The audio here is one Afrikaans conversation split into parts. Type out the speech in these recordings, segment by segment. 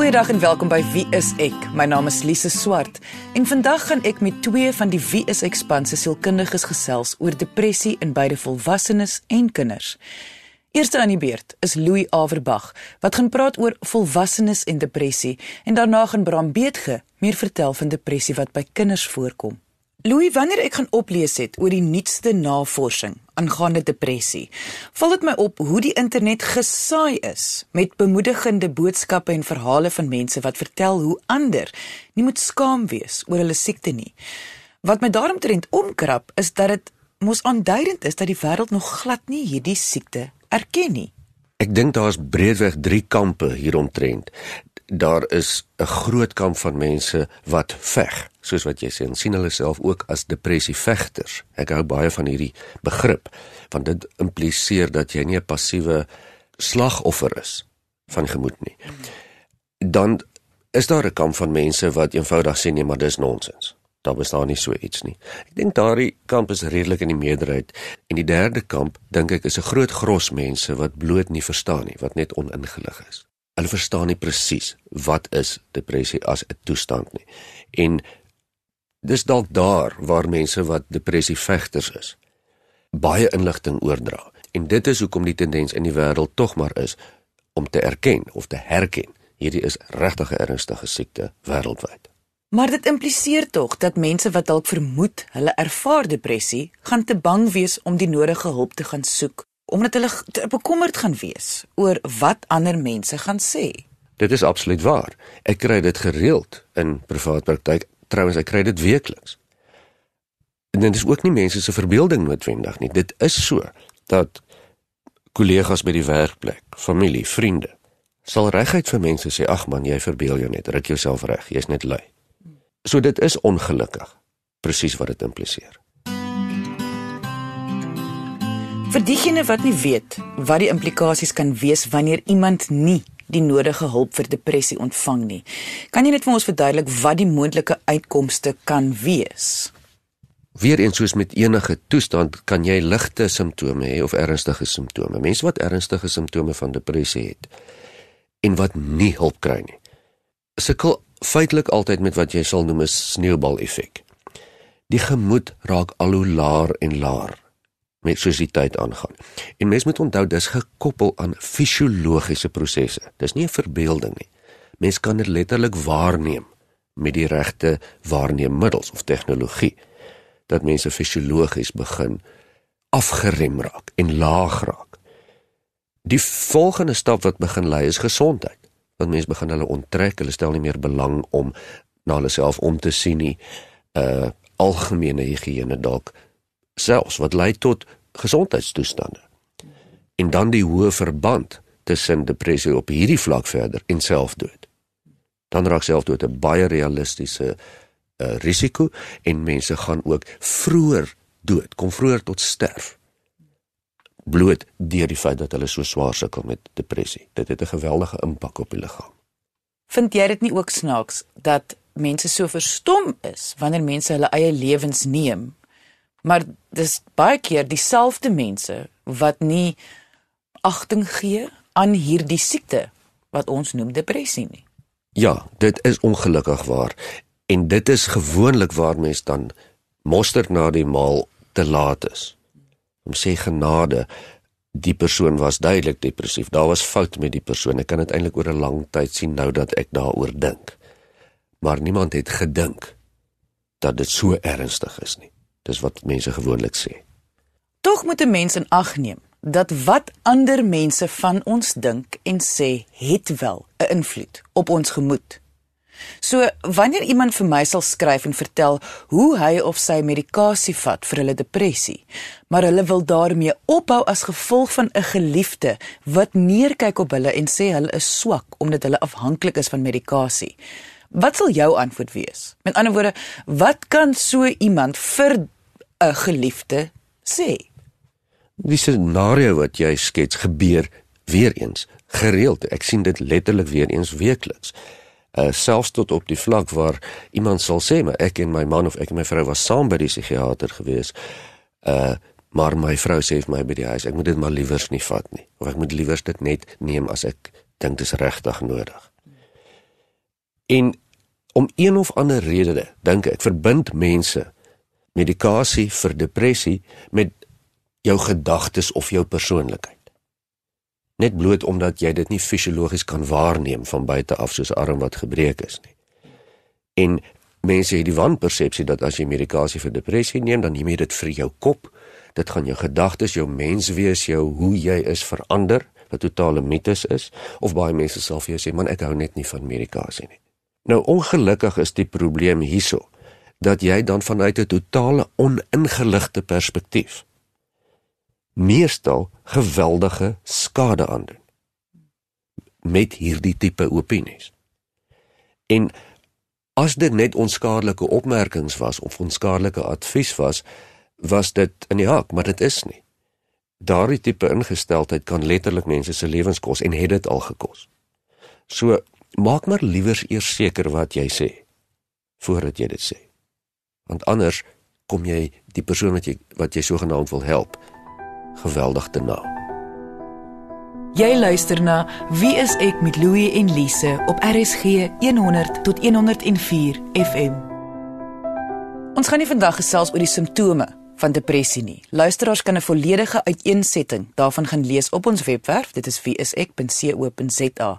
Goeiedag en welkom by Wie is ek? My naam is Lise Swart en vandag gaan ek met twee van die Wie is ek span se sielkundiges gesels oor depressie in beide volwassenes en kinders. Eerste aan die beurt is Louis Averbag wat gaan praat oor volwassenes en depressie en daarna gaan Bram Beetge meer vertel van depressie wat by kinders voorkom. Louis, wanneer ek gaan oplees het oor die nuutste navorsing aangaande depressie, val dit my op hoe die internet gesaai is met bemoedigende boodskappe en verhale van mense wat vertel hoe ander nie moet skaam wees oor hulle siekte nie. Wat my daaromtrent omkrap is dat dit mos aanduidend is dat die wêreld nog glad nie hierdie siekte erken nie. Ek dink daar's breedweg 3 kampe hieromtrent daar is 'n groot kamp van mense wat veg, soos wat jy sê, en sien hulle self ook as depressievegters. Ek hou baie van hierdie begrip, want dit impliseer dat jy nie 'n passiewe slagoffer is van gemoed nie. Dan is daar 'n kamp van mense wat eenvoudig sê nee, maar dis nonsens. Daar bestaan nie so iets nie. Ek dink daardie kamp is redelik in die meerderheid en die derde kamp dink ek is 'n groot gros mense wat bloot nie verstaan nie, wat net oningelig is hulle verstaan nie presies wat is depressie as 'n toestand nie. En dis dalk daar waar mense wat depressie vegters is baie inligting oordra. En dit is hoekom die tendens in die wêreld tog maar is om te erken of te herken hierdie is regtig 'n ernstige siekte wêreldwyd. Maar dit impliseer tog dat mense wat dalk vermoed hulle ervaar depressie, gaan te bang wees om die nodige hulp te gaan soek omdat hulle bekommerd gaan wees oor wat ander mense gaan sê. Dit is absoluut waar. Ek kry dit gereeld in privaat praktyk. Trouwens, ek kry dit weekliks. En dit is ook nie mense se verbeelding noodwendig nie. Dit is so dat kollegas by die werkplek, familie, vriende sal reguit vir mense sê: "Ag man, jy verbeel jou net. Ruk jouself reg. Jy's net lui." So dit is ongelukkig. Presies wat dit impliseer. Vir diegene wat nie weet wat die implikasies kan wees wanneer iemand nie die nodige hulp vir depressie ontvang nie. Kan jy net vir ons verduidelik wat die moontlike uitkomste kan wees? Weereens soos met enige toestand kan jy ligte simptome hê of ernstige simptome. Mense wat ernstige simptome van depressie het en wat nie hulp kry nie. Sukkel feitelik altyd met wat jy sal noem 'n sneeubal effek. Die gemoed raak al hoe laer en laer met soos die tyd aangaan. En mens moet onthou dis gekoppel aan fisiologiese prosesse. Dis nie 'n verbeelding nie. Mens kan dit letterlik waarneem met die regte waarneemmiddels of tegnologie dat mense fisiologies begin afgerem raak en laag raak. Die volgende stap wat begin lei is gesondheid. Want mense begin hulle onttrek, hulle stel nie meer belang om na hulle self om te sien nie. Uh algemene higiëne dalk selfs wat lei tot gesondheidstoestande. En dan die hoë verband tussen depressie op hierdie vlak verder en selfdood. Dan raak selfdood 'n baie realistiese uh, risiko en mense gaan ook vroeër dood, kom vroeër tot sterf. Bloot deur die feit dat hulle so swaar sukkel met depressie. Dit het 'n geweldige impak op die liggaam. Vind jy dit nie ook snaaks dat mense so verstom is wanneer mense hulle eie lewens neem Maar dis baie keer dieselfde mense wat nie agting gee aan hierdie siekte wat ons noem depressie nie. Ja, dit is ongelukkig waar en dit is gewoonlik waar mense dan mosterd na die maal te laat is. Sê genade, die persoon was duidelik depressief. Daar was fout met die persoon. Ek kan dit eintlik oor 'n lang tyd sien nou dat ek daaroor dink. Maar niemand het gedink dat dit so ernstig is nie. Dis wat mense gewoonlik sê. Tog moet 'n mens in ag neem dat wat ander mense van ons dink en sê, het wel 'n invloed op ons gemoed. So wanneer iemand vir my sal skryf en vertel hoe hy of sy medikasie vat vir hulle depressie, maar hulle wil daarmee ophou as gevolg van 'n geliefde wat neerkyk op hulle en sê hulle is swak omdat hulle afhanklik is van medikasie. Wat sal jou antwoord wees? Met ander woorde, wat kan so iemand vir 'n geliefde sê? Die scenario wat jy skets gebeur weer eens gereeld. Ek sien dit letterlik weer eens weekliks. Uh selfs tot op die vlak waar iemand sal sê, "Maar ek en my man of ek en my vrou was saam by die psigiater gewees." Uh maar my vrou sê vir my by die huis, "Ek moet dit maar liewers nie vat nie." Of ek moet liewers dit net neem as ek dink dit is regtig nodig. En om een of ander rede dink ek verbind mense medikasie vir depressie met jou gedagtes of jou persoonlikheid. Net bloot omdat jy dit nie fisiologies kan waarneem van buite af soos 'n arm wat gebreek is nie. En mense het die wanpersepsie dat as jy medikasie vir depressie neem, dan neem jy dit vir jou kop. Dit gaan jou gedagtes, jou menswees, jou hoe jy is verander, wat totale mites is, of baie mense sal vir jou sê, "Man, ek hou net nie van medikasie nie." Nou ongelukkig is die probleem hierso dat jy dan vanuit 'n totale oningeligte perspektief meestal geweldige skade aandoen met hierdie tipe opinies. En as dit net onskadelike opmerkings was of onskadelike advies was, was dit in die hak, maar dit is nie. Daardie tipe ingesteldheid kan letterlik mense se lewens kos en het dit al gekos. So maak maar liewer eers seker wat jy sê voordat jy dit sê. Want anders kom jy die persoon wat jy wat jy sogenaamd wil help geweldig te na. Jy luister na Wie is ek met Louie en Lise op RSG 100 tot 104 FM. Ons gaan nie vandag gesels oor die simptome van depressie nie. Luisteraars kan 'n volledige uiteensetting daarvan gaan lees op ons webwerf. Dit is wieisek.co.za.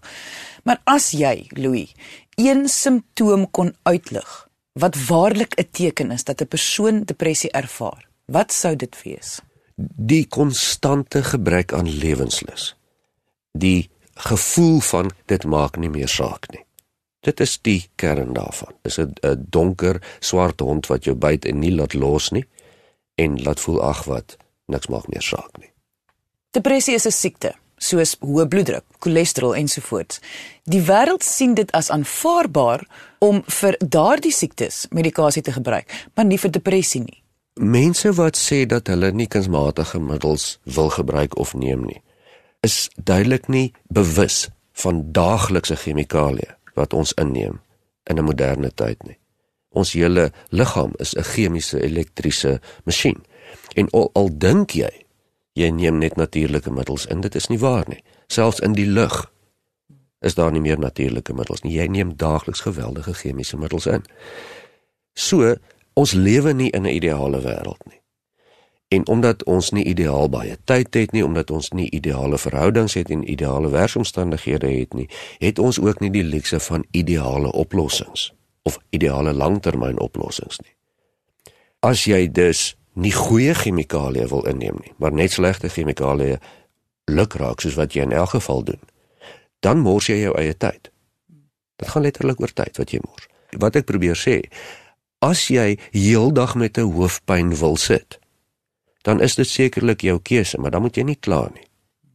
Maar as jy, Louis, een simptoom kon uitlig wat waarlik 'n teken is dat 'n persoon depressie ervaar, wat sou dit wees? Die konstante gebrek aan lewenslus. Die gevoel van dit maak nie meer saak nie. Dit is die kern daarvan. Dis 'n donker swart hond wat jou byt en nie laat los nie en laat voel ag wat niks maak meer saak nie. Depressie is 'n siekte soos hoë bloeddruk, cholesterol ensovoorts. Die wêreld sien dit as aanvaarbaar om vir daardie siektes medikasie te gebruik, maar nie vir depressie nie. Mense wat sê dat hulle nie kunsmatige middels wil gebruik of neem nie, is duidelik nie bewus van daaglikse chemikalieë wat ons inneem in 'n moderne tyd nie. Ons hele liggaam is 'n chemiese elektriese masjien. En al, al dink jy jy neem net natuurlike middels in, dit is nie waar nie. Selfs in die lug is daar nie meer natuurlike middels nie. Jy neem daagliks geweldige chemiese middels in. So, ons lewe nie in 'n ideale wêreld nie. En omdat ons nie ideaal baie tyd het nie, omdat ons nie ideale verhoudings het en ideale werksomstandighede het nie, het ons ook nie die luukse van ideale oplossings of ideale langtermynoplossings nie. As jy dus nie goeie chemikalieë wil inneem nie, maar net slegte chemikalieë luk raak soos wat jy in elk geval doen, dan mors jy jou eie tyd. Dit gaan letterlik oor tyd wat jy mors. Wat ek probeer sê, as jy heeldag met 'n hoofpyn wil sit, dan is dit sekerlik jou keuse, maar dan moet jy nie kla nie.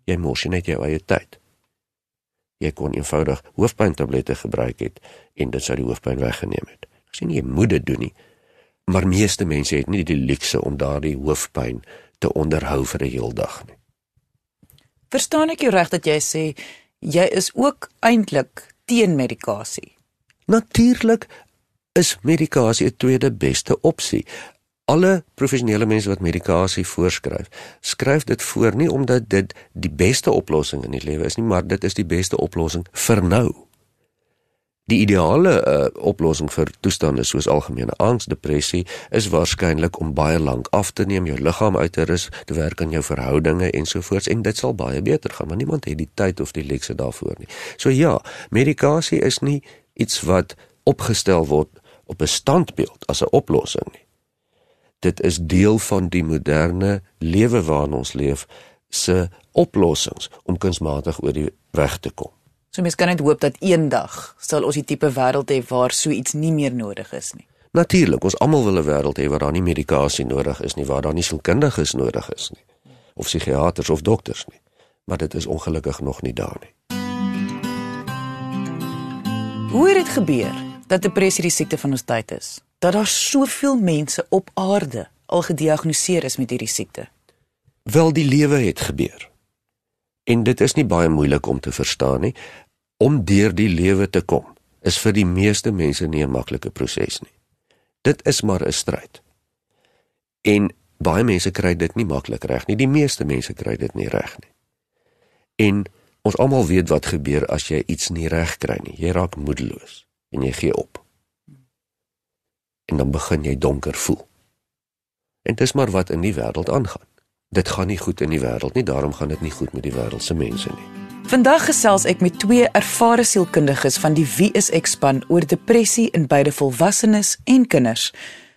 Jy mors net jou eie tyd jy kon eenvoudig hoofpyntablette gebruik het en dit sou die hoofpyn weggeneem het. Ek sê nie jy moet dit doen nie, maar meeste mense het nie die luukse om daardie hoofpyn te onderhou vir 'n heel dag nie. Verstaan ek jou reg dat jy sê jy is ook eintlik teen medikasie? Natuurlik is medikasie 'n tweede beste opsie alle professionele mense wat medikasie voorskryf, skryf dit voor nie omdat dit die beste oplossing in die lewe is nie, maar dit is die beste oplossing vir nou. Die ideale uh, oplossing vir toestande soos algemene angs, depressie is waarskynlik om baie lank af te neem, jou liggaam uit te rus, te werk aan jou verhoudinge ensovoorts en dit sal baie beter gaan, maar niemand het die tyd of die lekse daarvoor nie. So ja, medikasie is nie iets wat opgestel word op 'n standbeeld as 'n oplossing nie dit is deel van die moderne lewe waarin ons leef se oplossings om kunsmatig oor die weg te kom. So mens kan net hoop dat eendag sal ons die tipe wêreld hê waar so iets nie meer nodig is nie. Natuurlik, ons almal wil 'n wêreld hê waar daar nie medikasie nodig is nie, waar daar nie sielkundiges nodig is nie of psigiaters of dokters nie. Maar dit is ongelukkig nog nie daar nie. Hoe het dit gebeur dat depressie die siekte van ons tyd is? dat daar soveel mense op aarde al gediagnoseer is met hierdie siekte? Wel die lewe het gebeur. En dit is nie baie moeilik om te verstaan nie. Om deur die lewe te kom is vir die meeste mense nie 'n maklike proses nie. Dit is maar 'n stryd. En baie mense kry dit nie maklik reg nie. Die meeste mense kry dit nie reg nie. En ons almal weet wat gebeur as jy iets nie reg kry nie. Jy raak moedeloos. En jy gee op. En dan begin jy donker voel. En dis maar wat in die wêreld aangaan. Dit gaan nie goed in die wêreld nie, daarom gaan dit nie goed met die wêreldse mense nie. Vandag gesels ek met twee ervare sielkundiges van die Wie is ek span oor depressie in beide volwassenes en kinders.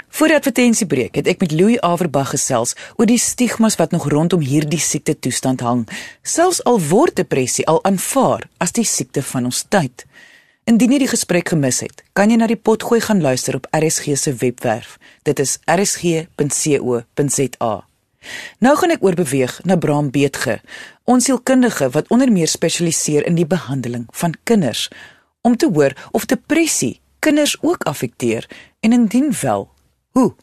Voor die advertensiebreek het ek met Louis Averbag gesels oor die stigmas wat nog rondom hierdie siekte toestand hang. Selfs al word depressie al aanvaar as die siekte van ons tyd. Indien jy die gesprek gemis het, kan jy na die potgooi gaan luister op RSG se webwerf. Dit is rsg.co.za. Nou gaan ek oorbeweeg na Bram Beetge, ons sielkundige wat onder meer spesialiseer in die behandeling van kinders, om te hoor of depressie kinders ook affekteer en indien wel, Hoe?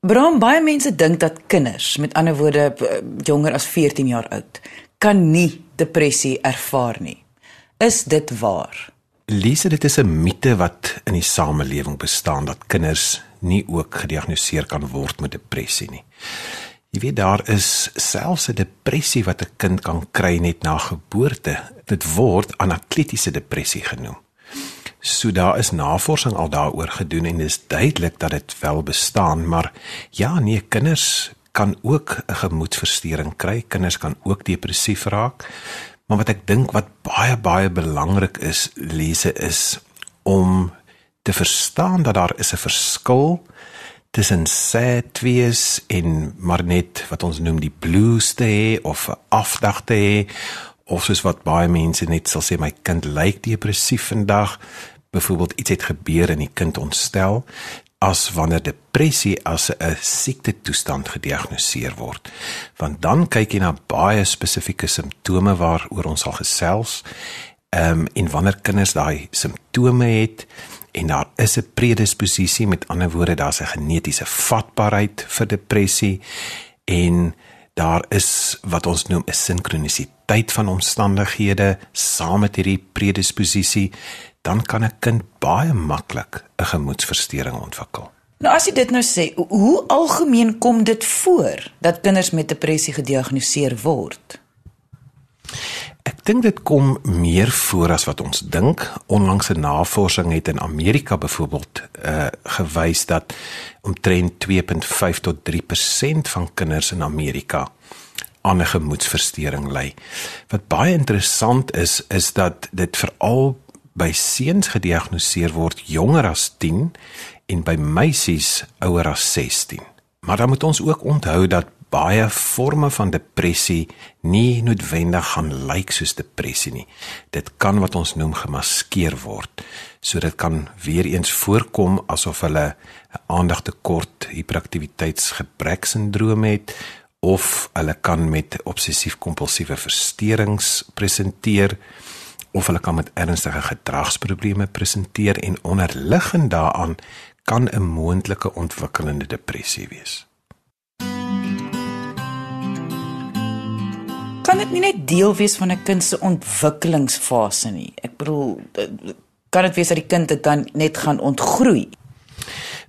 Bram baie mense dink dat kinders, met ander woorde eh, jonger as 14 jaar oud, kan nie depressie ervaar nie. Is dit waar? Lise, dit is 'n mite wat in die samelewing bestaan dat kinders nie ook gediagnoseer kan word met depressie nie. Jy weet daar is selfs 'n depressie wat 'n kind kan kry net na geboorte. Dit word anakletiese depressie genoem. So daar is navorsing al daaroor gedoen en dis duidelik dat dit wel bestaan, maar ja, nee, kinders kan ook 'n gemoedversteuring kry. Kinders kan ook depressief raak. Maar wat ek dink wat baie baie belangrik is, lese is om te verstaan dat daar is 'n verskil tussen sad wees en maar net wat ons noem die blues te hê of 'n afdag te hê. Of soos wat baie mense net sal sê my kind lyk depressief vandag. Byvoorbeeld iets het gebeur en die kind ontstel as wanneer depressie as 'n siekte toestand gediagnoseer word. Want dan kyk jy na baie spesifieke simptome waaroor ons al gesels ehm um, en wanneer kinders daai simptome het en daar is 'n predisposisie met ander woorde daar's 'n genetiese vatbaarheid vir depressie en daar is wat ons noem 'n sinkronisiteit van omstandighede saam met hierdie predisposisie, dan kan 'n kind baie maklik 'n gemoedsversteuring ontwikkel. Nou as jy dit nou sê, hoe algemeen kom dit voor dat kinders met depressie gediagnoseer word? Ek dink dit kom meer voor as wat ons dink. Onlangse navorsing het in Amerika byvoorbeeld uh gewys dat omtrent 2.5 tot 3% van kinders in Amerika aan 'n gemoedsversteuring ly. Wat baie interessant is, is dat dit veral by seuns gediagnoseer word jonger as 10 en by meisies ouer as 16. Maar dan moet ons ook onthou dat baie forme van depressie nie noodwendig gaan lyk soos depressie nie. Dit kan wat ons noem gemaskeer word. So dit kan weer eens voorkom asof hulle 'n aandagtekort hiperaktiwiteitsgebreksindroom het of hulle kan met obsessief-kompulsiewe versteurings presenteer of hulle kan met ernstige gedragsprobleme presenteer en onderliggend daaraan kan 'n moontlike ontwikkelende depressie wees. kan dit nie net deel wees van 'n kind se ontwikkelingsfase nie. Ek bedoel kan dit wees dat die kind dit dan net gaan ontgroei.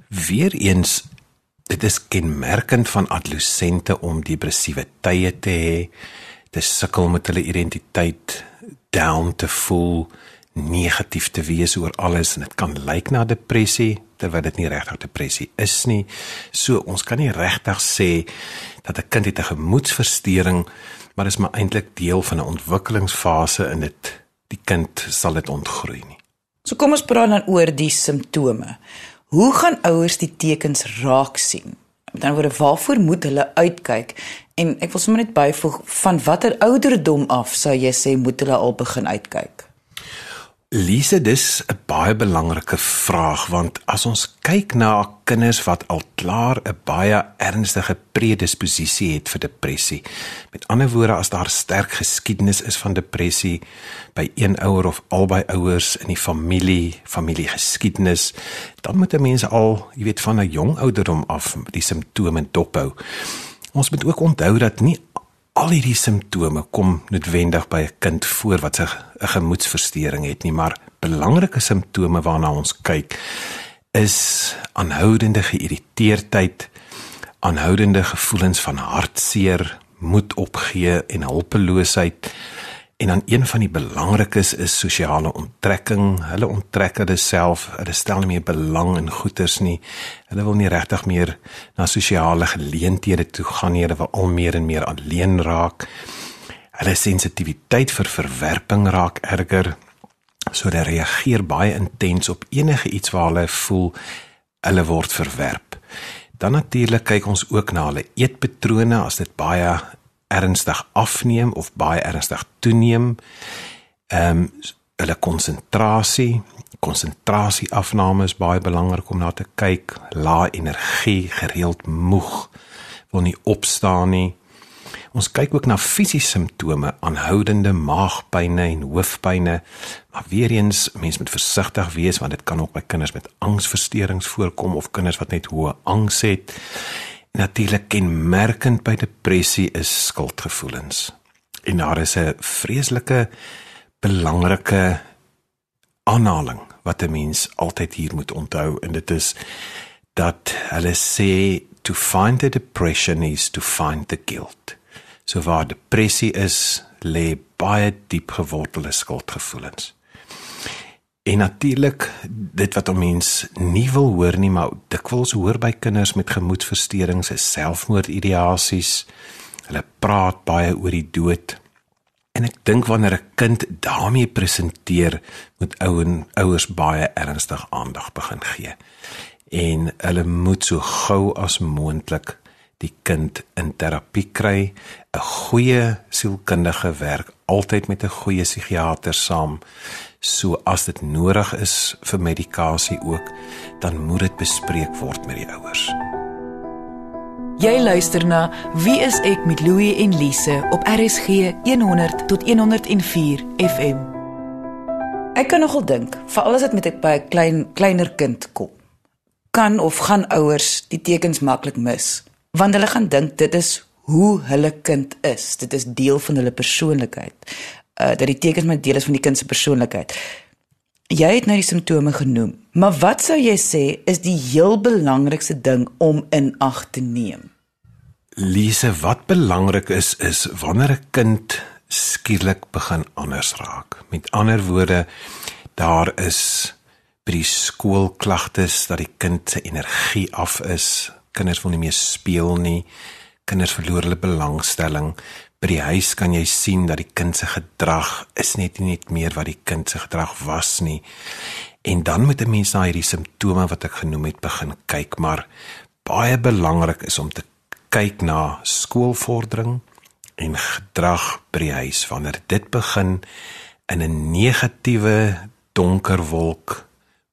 Weereens dit is kenmerkend van adolessente om depressiewe tye te hê, te sukkel met hulle identiteit, down te voel, negatief te wees oor alles en dit kan lyk na depressie terwyl dit nie regtig depressie is nie. So ons kan nie regtig sê dat 'n kind het 'n gemoedsversteuring maar is maar eintlik deel van 'n ontwikkelingsfase in dit die kind sal dit ontgroei nie. So kom ons praat dan oor die simptome. Hoe gaan ouers die tekens raak sien? Met ander woorde, waarvoor moet hulle uitkyk? En ek wil sommer net byvoeg van watter ouderdom af sou jy sê moet hulle al begin uitkyk? Lise, dis 'n baie belangrike vraag want as ons kyk na kinders wat al klaar 'n baie ernstige predisposisie het vir depressie. Met ander woorde, as daar sterk geskiedenis is van depressie by een ouer of albei ouers in die familie, familiegeskiedenis, dan moet mense al, jy weet, van 'n jong ouderdom af die simptome dophou. Ons moet ook onthou dat nie al hierdie simptome kom noodwendig by 'n kind voor wat 'n gemoedsversteuring het nie, maar belangrike simptome waarna ons kyk is aanhoudende geïrriteerdheid, aanhoudende gevoelens van hartseer, moed opgee en hulpeloosheid En dan een van die belangrikes is sosiale onttrekking. Hulle onttrek hulle self, hulle stel nie meer belang in goederes nie. Hulle wil nie regtig meer na sosiale geleenthede toe gaan nie. Hulle wil al meer en meer alleen raak. Hulle sensitiwiteit vir verwerping raak erger. So hulle reageer baie intens op enige iets waar hulle voel hulle word verwerp. Dan natuurlik kyk ons ook na hulle eetpatrone as dit baie ernstig afneem of baie ernstig toeneem. Ehm um, hulle konsentrasie, konsentrasieafname is baie belangrik om na te kyk. Lae energie, gereeld moeg, wil nie opstaan nie. Ons kyk ook na fisiese simptome, aanhoudende maagpynne en hoofpynne. Maar weer eens, mens moet versigtig wees want dit kan ook by kinders met angsversteurings voorkom of kinders wat net hoë angs het. Natuurlik kenmerkend by depressie is skuldgevoelens. En daar is 'n vreeslike belangrike aanhaling wat 'n mens altyd hier moet onthou en dit is dat hulle sê to find the depression is to find the guilt. So waar depressie is, lê baie diep gewortelde skuldgevoelens. En natuurlik dit wat 'n mens nie wil hoor nie, maar dikwels hoor by kinders met gemoedversteurings is selfmoordideasies. Hulle praat baie oor die dood. En ek dink wanneer 'n kind daarmee presenteer, moet ouen ouers baie ernstig aandag begin gee. En hulle moet so gou as moontlik die kind in terapie kry. 'n Goeie sielkundige werk altyd met 'n goeie psigiater saam So as dit nodig is vir medikasie ook, dan moet dit bespreek word met die ouers. Jy luister na Wie is ek met Louie en Lise op RSG 100 tot 104 FM. Ek kan nogal dink, veral as dit met 'n baie klein kleiner kind kom, kan of gaan ouers die tekens maklik mis, want hulle gaan dink dit is hoe hulle kind is. Dit is deel van hulle persoonlikheid uh, dat die tekens met deel is van die kind se persoonlikheid. Jy het nou die simptome genoem, maar wat sou jy sê is die heel belangrikste ding om in ag te neem? Lise, wat belangrik is is wanneer 'n kind skielik begin anders raak. Met ander woorde, daar is by die skoolklagtes dat die kind se energie af is. Kinders wil nie meer speel nie. Kinders verloor hulle belangstelling by die huis kan jy sien dat die kind se gedrag is net nie net meer wat die kind se gedrag was nie. En dan moet 'n mens na hierdie simptome wat ek genoem het begin kyk, maar baie belangrik is om te kyk na skoolvordering en gedrag by die huis wanneer dit begin in 'n negatiewe donker wolk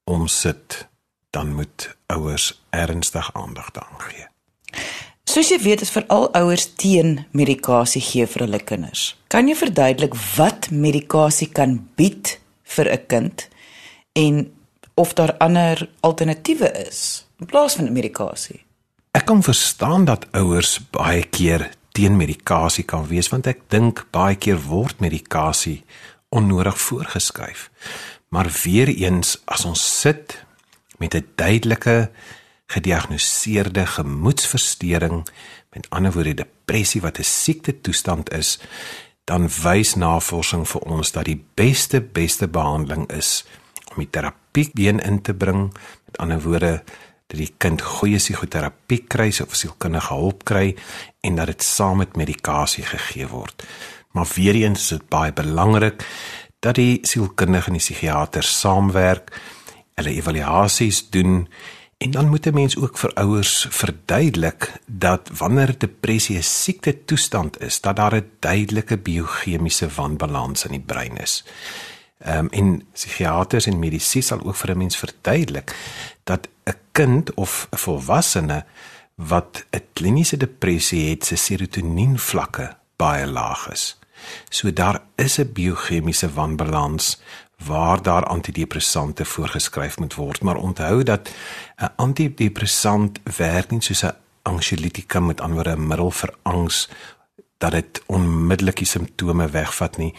omsit, dan moet ouers ernstig aandag daaraan gee. Soos jy weet, is veral ouers teen medikasie gee vir hulle kinders. Kan jy verduidelik wat medikasie kan bied vir 'n kind en of daar ander alternatiewe is in plaas van medikasie? Ek kan verstaan dat ouers baie keer teen medikasie kan wees want ek dink baie keer word medikasie onnodig voorgeskryf. Maar weer eens as ons sit met 'n duidelike gediagnoseerde gemoedsversteuring, met ander woorde depressie wat 'n siekte toestand is, dan wys navorsing vir ons dat die beste beste behandeling is om die terapie been in te bring, met ander woorde dat die kind goeie psigoterapie kry of sielkundige hulp kry en dat dit saam met medikasie gegee word. Maar weer eens is dit baie belangrik dat die sielkundige en die psigiater saamwerk, hulle evaluasies doen En dan moet 'n mens ook vir ouers verduidelik dat wanneer depressie 'n siekte toestand is, dat daar 'n duidelike biochemiese wanbalans in die brein is. Ehm um, en psigiaters en medisy sal ook vir 'n mens verduidelik dat 'n kind of 'n volwassene wat 'n kliniese depressie het, se serotonien vlakke baie laag is. So daar is 'n biochemiese wanbalans waar daar antidepressante voorgeskryf moet word, maar onthou dat 'n antidepressant werk nie soos 'n anxiolytika met ander 'n middel vir angs dat dit onmiddellik die simptome wegvat nie.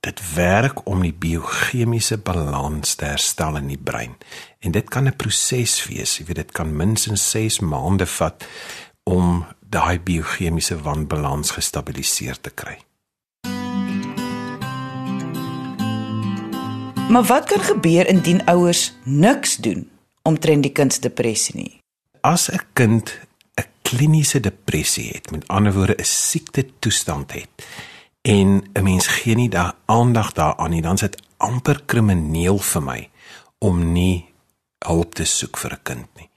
Dit werk om die biochemiese balans te herstel in die brein. En dit kan 'n proses wees. Jy weet dit kan minstens 6 maande vat om daai biochemiese wanbalans gestabiliseer te kry. Maar wat kan gebeur indien ouers niks doen omtrent die kind se depressie nie? As 'n kind 'n kliniese depressie het, met ander woorde 'n siekte toestand het en 'n mens gee nie daar aandag daaraan nie, dan is dit amper krimineel vir my om nie hulp te soek vir 'n kind nie.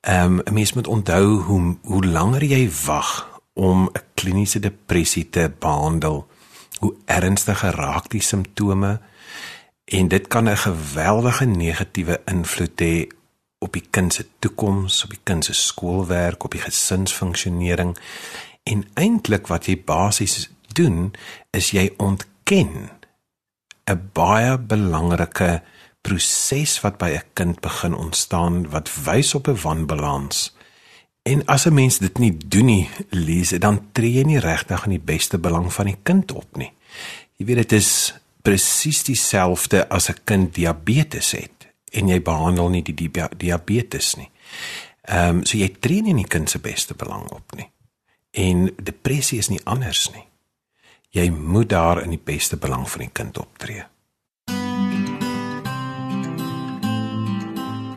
Ehm um, mens moet onthou hoe hoe langer jy wag om 'n kliniese depressie te behandel, hoe ernstiger raak die simptome en dit kan 'n geweldige negatiewe invloed hê op die kind se toekoms, op die kind se skoolwerk, op die gesinsfunksionering. En eintlik wat jy basies doen, is jy ontken 'n baie belangrike proses wat by 'n kind begin ontstaan wat wys op 'n wanbalans. En as 'n mens dit nie doen nie, Lise, dan tree jy nie regtig in die beste belang van die kind op nie. Jy weet dit is presies dieselfde as 'n kind diabetes het en jy behandel nie die diabetes nie. Ehm um, so jy tree nie in die kind se beste belang op nie. En depressie is nie anders nie. Jy moet daar in die beste belang van die kind optree.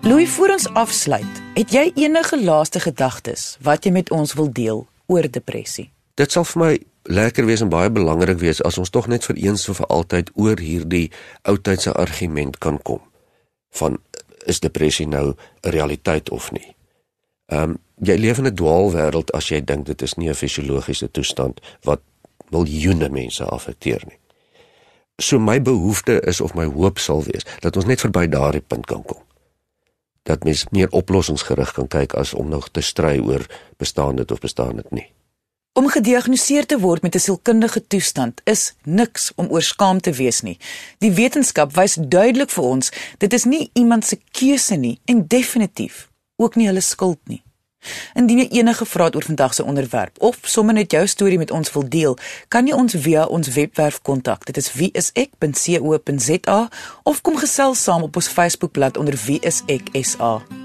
Louis, voor ons afsluit, het jy enige laaste gedagtes wat jy met ons wil deel oor depressie? Dit sal vir my lekker wees en baie belangrik wees as ons tog net vir eens of vir altyd oor hierdie oudtydse argument kan kom van is depressie nou 'n realiteit of nie. Ehm um, jy leef in 'n dwaalwêreld as jy dink dit is nie 'n fisiologiese toestand wat miljoene mense affekteer nie. So my behoefte is of my hoop sal wees dat ons net verby daardie punt kan kom dat mens meer oplossingsgerig kan kyk as om nog te stry oor bestaan dit of bestaan dit nie. Om gediagnoseer te word met 'n sielkundige toestand is niks om oor skaam te wees nie. Die wetenskap wys duidelik vir ons dit is nie iemand se keuse nie en definitief ook nie hulle skuld nie. Indien jy enige vrae het oor vandag se onderwerp of sommer net jou storie met ons wil deel, kan jy ons via ons webwerf kontak. Dit is wieisek.co.za of kom gesels saam op ons Facebookblad onder wieiseksa.